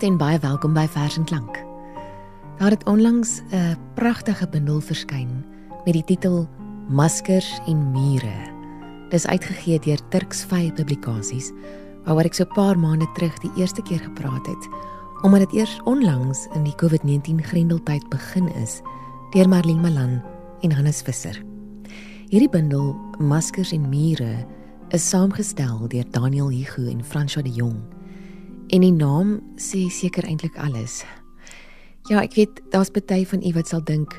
Goeienaand en baie welkom by Vers en Klank. Daar het onlangs 'n pragtige bundel verskyn met die titel Maskers en Mure. Dis uitgegee deur Turks Vy Publikasies, waaroor ek so 'n paar maande terug die eerste keer gepraat het, omdat dit eers onlangs in die COVID-19 grendeltyd begin is deur Marlene Malan en Hannes Visser. Hierdie bundel Maskers en Mure is saamgestel deur Daniel Hugo en François de Jong. En die naam sê seker eintlik alles. Ja, ek weet daar's baie van u wat sal dink,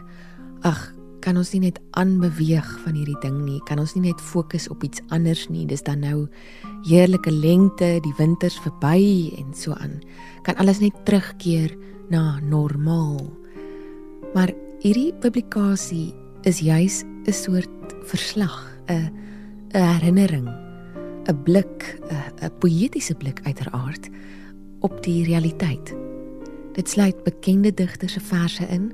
ag, kan ons nie net aanbeweeg van hierdie ding nie? Kan ons nie net fokus op iets anders nie? Dis dan nou heerlike lente, die winters verby en so aan. Kan alles net terugkeer na normaal? Maar hierdie publikasie is juis 'n soort verslag, 'n 'n herinnering, 'n blik, 'n 'n poëtiese blik uiteraard op die realiteit. Dit sluit bekende digters se verse in,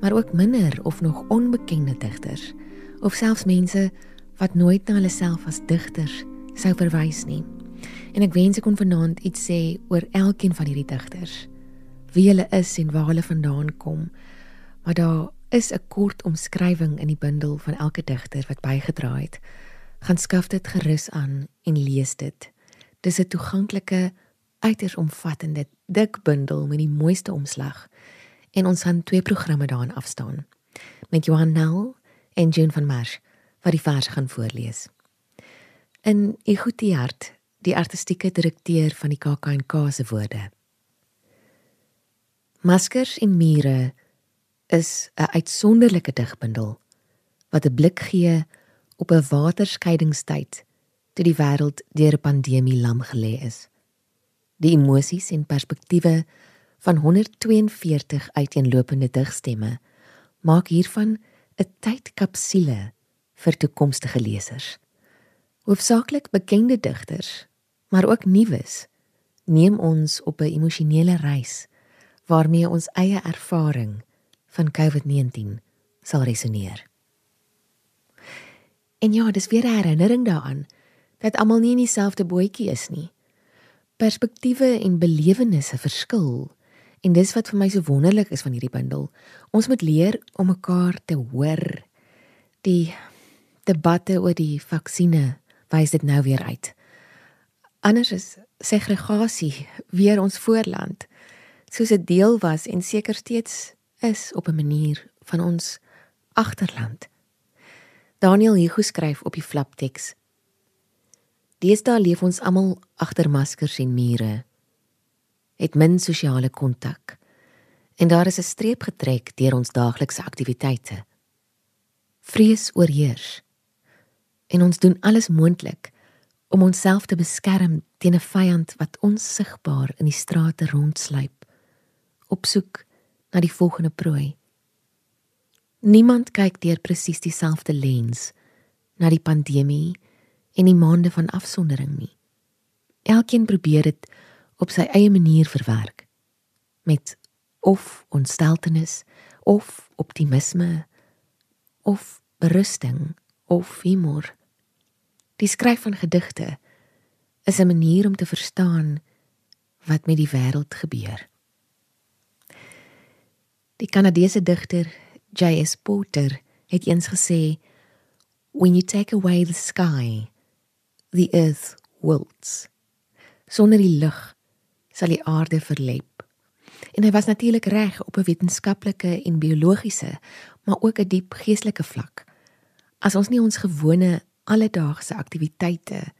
maar ook minder of nog onbekende digters of selfs mense wat nooit na hulle self as digters sou verwys nie. En ek wens ek kon vanaand iets sê oor elkeen van hierdie digters. Wie hulle is en waar hulle vandaan kom. Maar daar is 'n kort omskrywing in die bundel van elke digter wat bygedra het. Gaan skaf dit gerus aan en lees dit. Dis 'n toeganklike uiters omvattende dik bundel met die mooiste omslag en ons gaan twee programme daarin afstaan met Johan Nel en Jean van Marsh wat die verse gaan voorlees. In Igutiart, die artistieke direkteur van die KAK&K se woorde. Maskers en mure is 'n uitsonderlike digbundel wat 'n blik gee op 'n waterskeidingstyd toe die wêreld deur 'n pandemie lam gelê is die emosies en perspektiewe van 142 uiteenlopende digstemme maak hiervan 'n tydkapsule vir toekomstige lesers. Hoofsaaklik bekende digters, maar ook nuus, neem ons op 'n emosionele reis waarmee ons eie ervaring van COVID-19 sal resoneer. En ja, dis weer 'n herinnering daaraan dat almal nie in dieselfde bootjie is nie perspektiewe en belewennisse verskil. En dis wat vir my so wonderlik is van hierdie bundel. Ons moet leer om mekaar te hoor. Die debatte oor die vaksines wys dit nou weer uit. Anders is segregasie weer ons voorland, soos 'n deel was en seker steeds is op 'n manier van ons agterland. Daniel Hugo skryf op die flapteks Deesdae leef ons almal agter maskers en mure. Het min sosiale kontak. En daar is 'n streep getrek deur ons daaglikse aktiwiteite. Vrees oorheers. En ons doen alles moontlik om onsself te beskerm teen 'n vyand wat ons sigbaar in die strate rondsluip op soek na die volgende prooi. Niemand kyk deur presies dieselfde lens na die pandemie en die maande van afsondering nie. Elkeen probeer dit op sy eie manier verwerk met of ontsteltenis of optimisme of berusting of humor. Die skryf van gedigte is 'n manier om te verstaan wat met die wêreld gebeur. Die Kanadese digter J.S. Porter het eens gesê when you take away the sky the earth wilts. Sonder die lig sal die aarde verlep. En hy was natuurlik reg op 'n wetenskaplike en biologiese, maar ook 'n diep geestelike vlak. As ons nie ons gewone alledaagse aktiwiteite,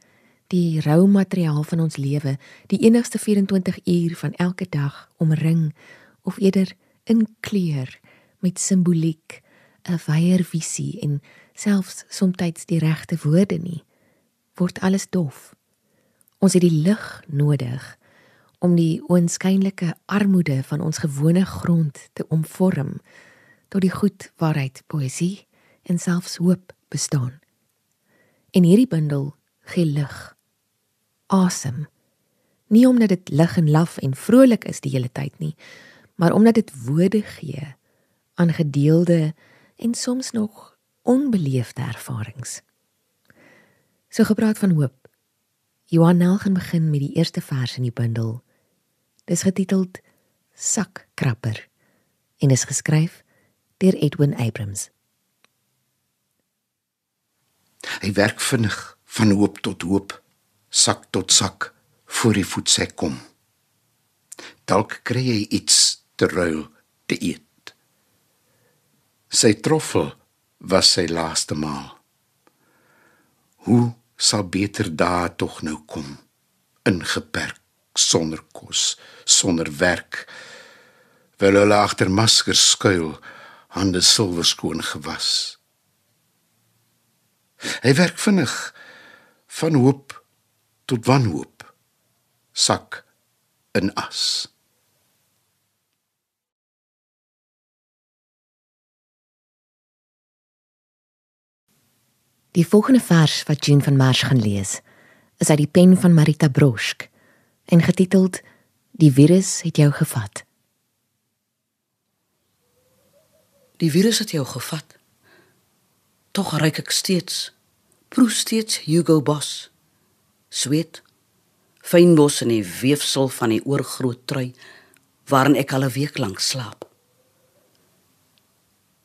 die rou materiaal van ons lewe, die enigste 24 uur van elke dag omring of eerder inkleur met simboliek, 'n wyeer visie en selfs soms die regte woorde nie, word alles dof. Ons het die lig nodig om die oënskynlike armoede van ons gewone grond te omvorm tot die goed waaruit poësie en selfs hoop bestaan. En hierdie bundel gee lig. Asem. Nie omdat dit lig en laf en vrolik is die hele tyd nie, maar omdat dit woorde gee aan gedeelde en soms nog onbeleefde ervarings. So gepraat van hoop. Johan Nel gaan begin met die eerste vers in die bundel. Dis getiteld Sakkrapper en is geskryf deur Edwin Abrams. Hy werk vinnig van hoop tot hoop, sak tot sak voor die voetsê kom. Dalk kry hy iets te ruil te eet. Sy troffel was sy laaste maal. Hoe sal beter dae tog nou kom? Ingeperk, sonder kos, sonder werk. Wel hulle agter maskers skuil, hande silwer skoon gewas. Hy werk vinnig van hoop tot wanhoop. Sak in as. Die volgende vers wat Jean van Marsh gaan lees, is uit die pen van Marita Brosk en getiteld Die virus het jou gevat. Die virus het jou gevat. Tog ryk ek steeds, proe steeds Hugo Boss. Sweet, fynbos in die weefsel van die oorgroot trui waarin ek al 'n week lank slaap.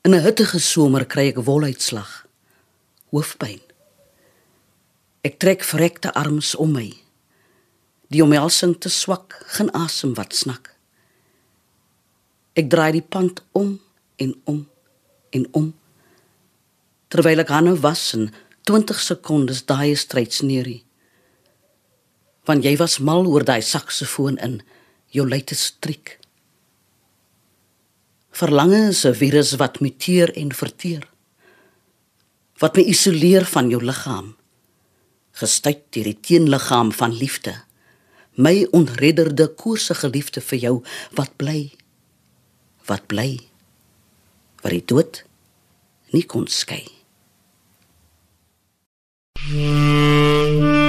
In 'n hittige somer kry ek woluitslag hoofpyn. Ek trek verrekte arms om my. Die omhelsing te swak, geen asem wat snak. Ek draai die pand om en om en om. Terwyl ek hande was en 20 sekondes daai stryds neerie. Want jy was mal oor daai saksofoon in jou luite strik. Verlange is 'n virus wat muteer en verteer wat my isoleer van jou liggaam gestuit deur die teenliggaam van liefde my onredderde koersige liefde vir jou wat bly wat bly wat die dood nie kon skei mm.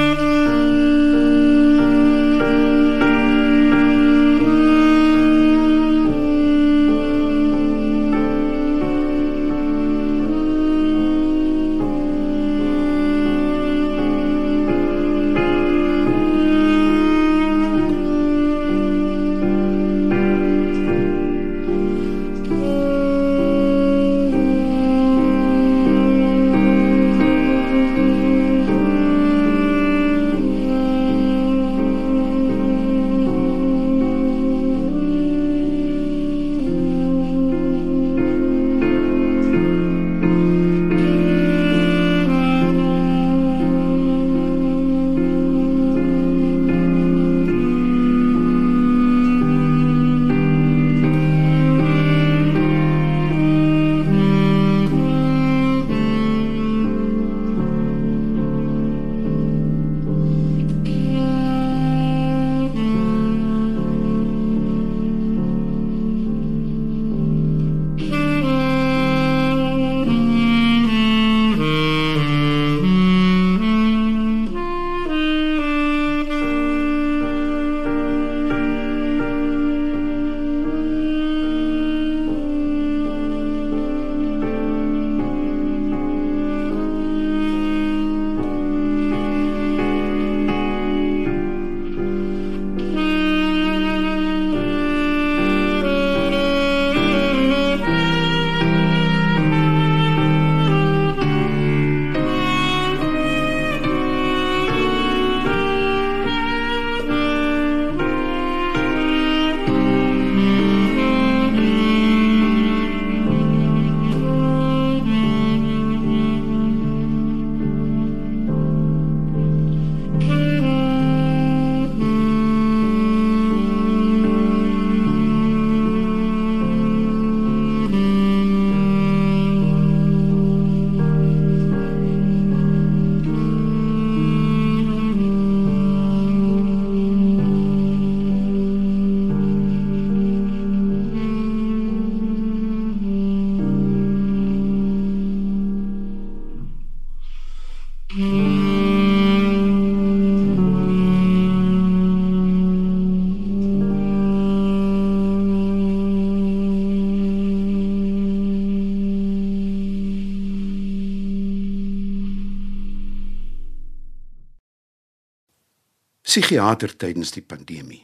Psigiater tydens die pandemie.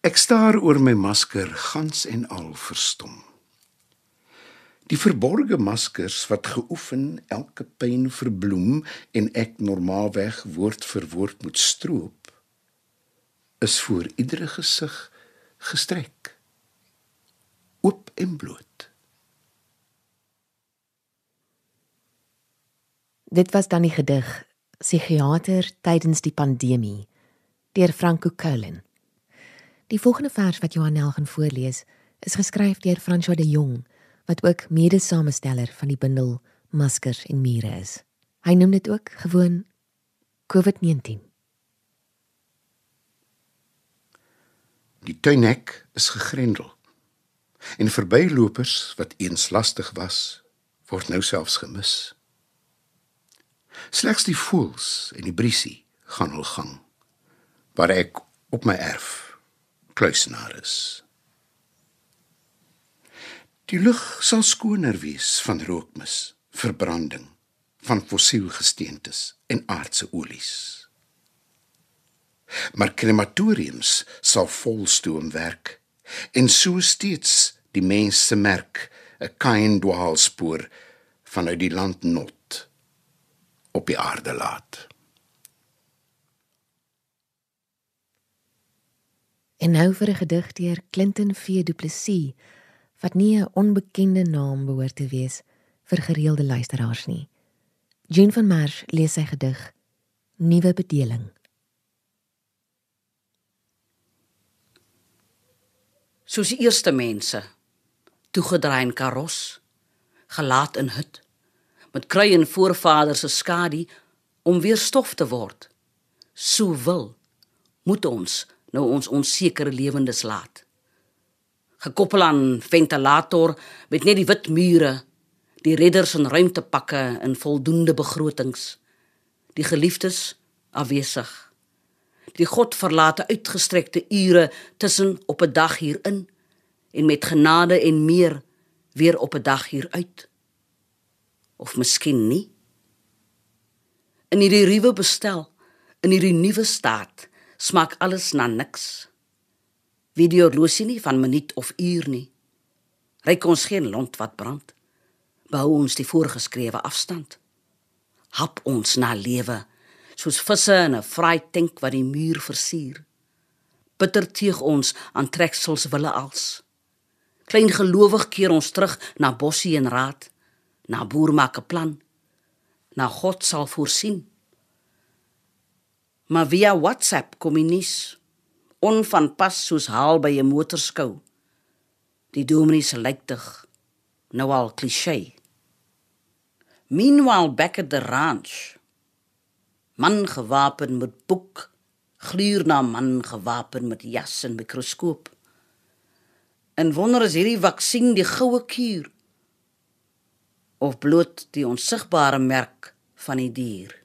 Ek staar oor my masker gans en al verstom. Die verborgde maskers wat geoefen elke pyn verbloem en ek normaalweg woord vir woord moet stroop is voor iedere gesig gestrek. Oop en bloot. Dit was dan die gedig Psigiater tydens die pandemie deur Franco Colin. Die volgende vers wat Johanel gaan voorlees, is geskryf deur François de Jong, wat ook mede-samesteller van die bundel Maskers en Mure is. Hy noem dit ook gewoon COVID-19. Die tuinhek is gegrendel. En verbylopers wat eens lastig was, word nou selfs gemis. Slegs die voels en die briesie gaan hul gang waar ek op my erf kluisenaar is. Die lug sal skoner wees van rookmis, verbranding van fossielgesteentes en aardse olies. Maar krematoriums sal volstoom werk en so steeds die mense merk 'n kind dwaalspoor vanuit die land not op die aarde laat. En nou vir 'n gedig deur Clinton V Du Plessis wat nie 'n onbekende naam behoort te wees vir gereelde luisteraars nie. Jean van Merch lees sy gedig Nuwe bedeling. Soos die eerste mense, toegedraai in karos, gelaat in hut, met kruie en voorvaders se skadu om weer stof te word. So wil moet ons nou ons onsekere lewendes laat. Gekoppel aan ventilator met net die wit mure, die redders en ruimtepakke in voldoende begrotings. Die geliefdes afwesig. Die godverlate uitgestrekte ure tussen op 'n dag hierin en met genade en meer weer op 'n dag hier uit. Of miskien nie. In hierdie ruwe bestel, in hierdie nuwe staat smaak alles na niks. Video losie nie van minuut of uur nie. Ryk ons geen lont wat brand. Bou ons die voorgeskrewe afstand. Hap ons na lewe soos visse in 'n fraai tank wat die muur versier. Bitter teeg ons aan treksels wille als. Klein gelowig keer ons terug na bossie en raad, na boer maak 'n plan. Na God sal voorsien maar via WhatsApp kom hy nuus onvanpas soos haal by 'n motorskou. Die dominee se lyktig nou al klise. Meanwhile back at the ranch. Man gewapen met boek, gluur na man gewapen met jas en mikroskoop. En wonder is hierdie vaksin die goue kuur of bloot die onsigbare merk van die dier?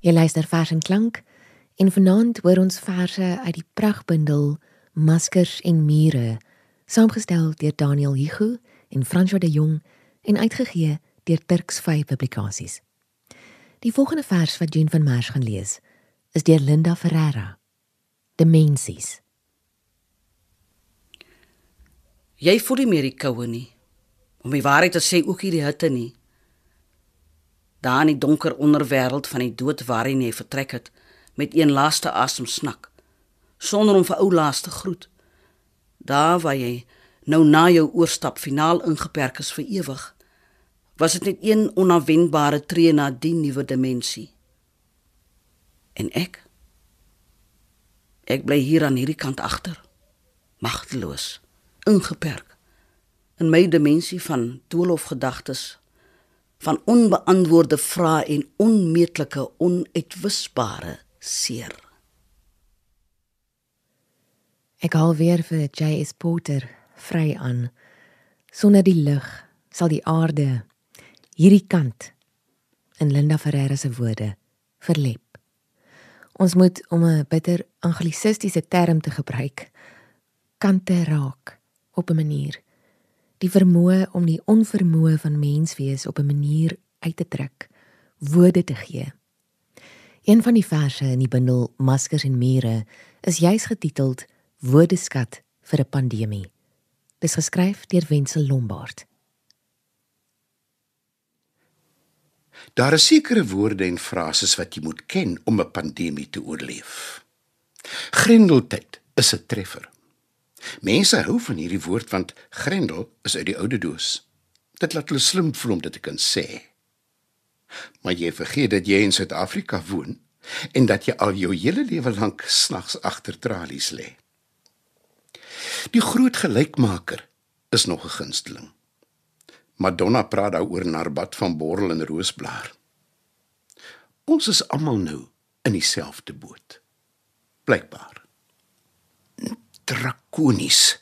Jy luister vers en klank en vanaand hoor ons verse uit die pragbundel Maskers en Mure, saamgestel deur Daniel Hugo en François de Jong en uitgegee deur Turks 5 Publikasies. Die volgende vers wat Jean van Merwe gaan lees, is deur Linda Ferreira. Dimensies. Jy voel nie meer die koue nie. Om die waarheid te sê, ook hierdie hitte nie. Daar in die donker onderwêreld van die dood waarheen jy vertrek het met een laaste asem snak sonder om vir ou laaste groet. Daar waar jy nou na jou oorstap finaal ingeperk is vir ewig, was dit net een onverwendbare tree na die nuwe dimensie. En ek ek bly hier aan hierdie kant agter, magteloos, ingeperk in my dimensie van doolhof gedagtes van onbeantwoorde vrae en onmeetlike onuitwisbare seer. Ek haal weer vir J.S. Porter vry aan. Sonder die lig sal die aarde hierdie kant in Linda Ferreira se woorde verlep. Ons moet om 'n bitter anglisistiese term te gebruik, kante raak op 'n manier. Die vermoë om die onvermoë van menswees op 'n manier uit te trek, woorde te gee. Een van die verse in die bundel Maskers en Mure is juis getiteld Woordeskat vir 'n pandemie. Dis geskryf deur Wenzel Lombard. Daar is sekere woorde en frases wat jy moet ken om 'n pandemie te oorleef. Grendeltyd is 'n treffer. Mense hou van hierdie woord want grendel is uit die oude doos. Dit laat hulle slim voel om dit te kan sê. Maar jy vergeet dat jy in Suid-Afrika woon en dat jy al jou hele lewe lank snags agter tralies lê. Die groot gelykmaker is nog 'n gunsteling. Madonna praat daaroor in haar bad van borrel en roosblaar. Ons is almal nou in dieselfde boot. Blykbaar. Drakonies.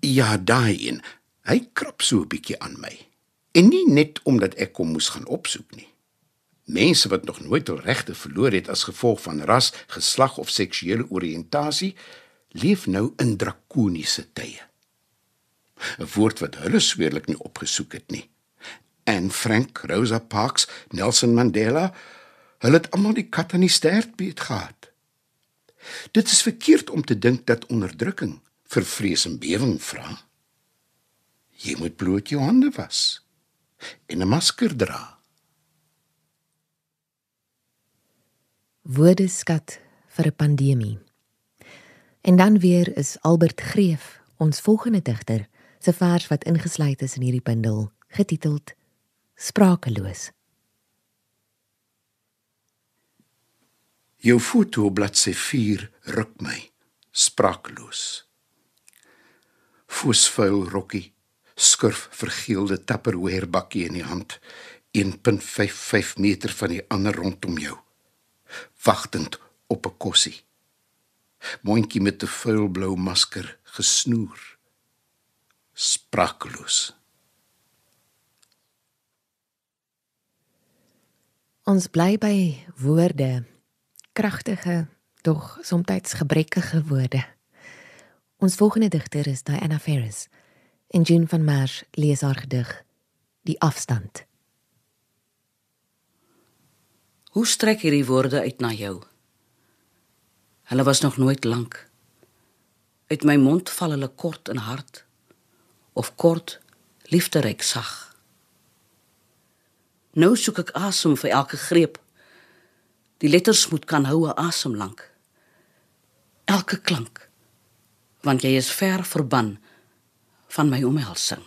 Ja, daai een. Hy krap so 'n bietjie aan my. En nie net omdat ek hom moes gaan opsoek nie. Mense wat nog nooit hul regte verloor het as gevolg van ras, geslag of seksuele oriëntasie, leef nou in drakoniese tye. 'n Woord wat hulle sweerlik nie opgesoek het nie. En Frank, Rosa Parks, Nelson Mandela, hulle het almal die kat aan die stert beet gehad. Dit is verkeerd om te dink dat onderdrukking vir vrees en bewering vra. Jy moet bloot jou hande was en 'n masker dra. Woordeskat vir 'n pandemie. En dan weer is Albert Greef, ons volgende digter, se vers wat ingesluit is in hierdie bundel, getiteld Sprakeloos. Jou foto op bladsy 4 ruk my sprakeloos. Foosvuil rokkie, skurf vergeelde tupperware bakkie in die hand, 1.55 meter van die ander rondom jou, wagtend op 'n kossie. Mondjie met 'n vuilblou masker gesnoer sprakeloos ons bly by woorde kragtige tog soms gebrekkige woorde ons volgende digter is Diana Ferris en June van Merwe lees haar gedig die afstand hoe strek hierdie woorde uit na jou Hulle was nog nooit lank. Uit my mond val hulle kort en hard of kort liefderyk sag. Nou soek ek asem vir elke greep. Die letters moet kan hou 'n asem lank. Elke klank want jy is ver verban van my omhelsing.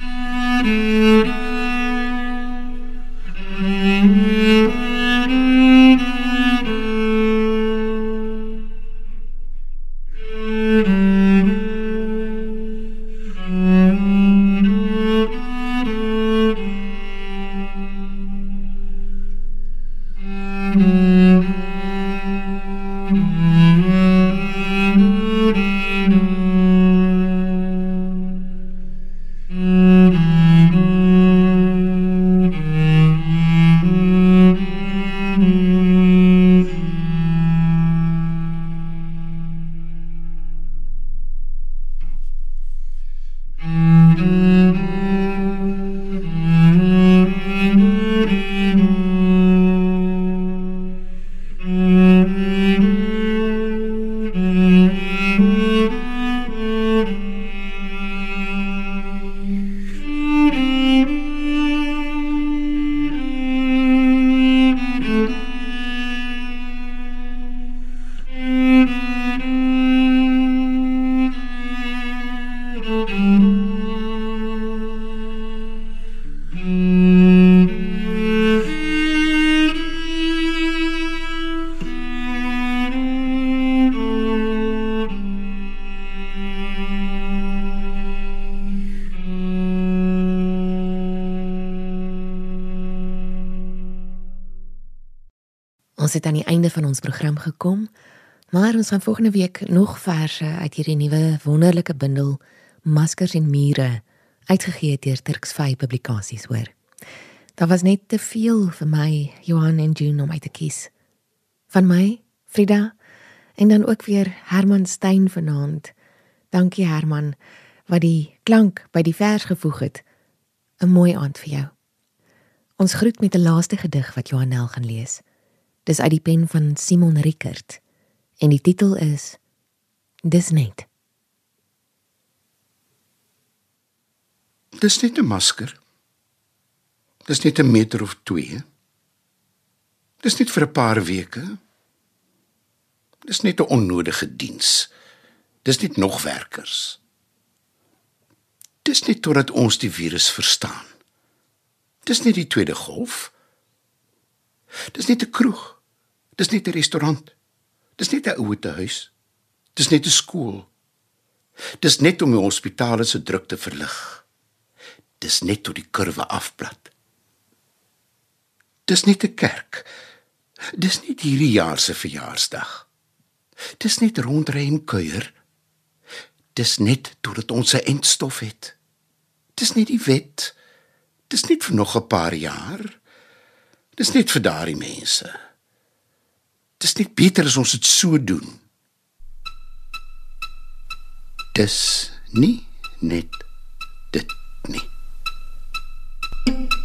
Mm-hmm. Ons het aan die einde van ons program gekom, maar ons gaan volgende week nog verse uit hierdie nuwe wonderlike bundel Maskers en Mure uitgegee deur Turks Vy Publikasies hoor. Daar was net te veel vir my, Johan en June om uit te kies. Van my, Frida, en dan ook weer Herman Stein vanaand. Dankie Herman wat die klank by die vers gevoeg het. 'n Mooi aand vir jou. Ons groet met 'n laaste gedig wat Johanel gaan lees. Dis uit die pen van Simon Rickert en die titel is Dis net. Dis net 'n masker. Dis net 'n meter of 2. Dis net vir 'n paar weke. Dis net 'n onnodige diens. Dis net nog werkers. Dis net totdat ons die virus verstaan. Dis net die tweede golf. Dis net 'n kroeg. Dis net 'n restaurant. Dis net 'n ouete huis. Dis net 'n skool. Dis net om die hospitale se druk te verlig. Dis net tot die kurwe afplat. Dis net 'n kerk. Dis net hierdie jaar se verjaarsdag. Dis net rondry en kuier. Dis net totdat ons 'n eindstof het. Dis net die wet. Dis net vir nog 'n paar jaar. Dis net vir daardie mense. Dis net beter as ons dit so doen. Dis nie net dit nie. Thank you.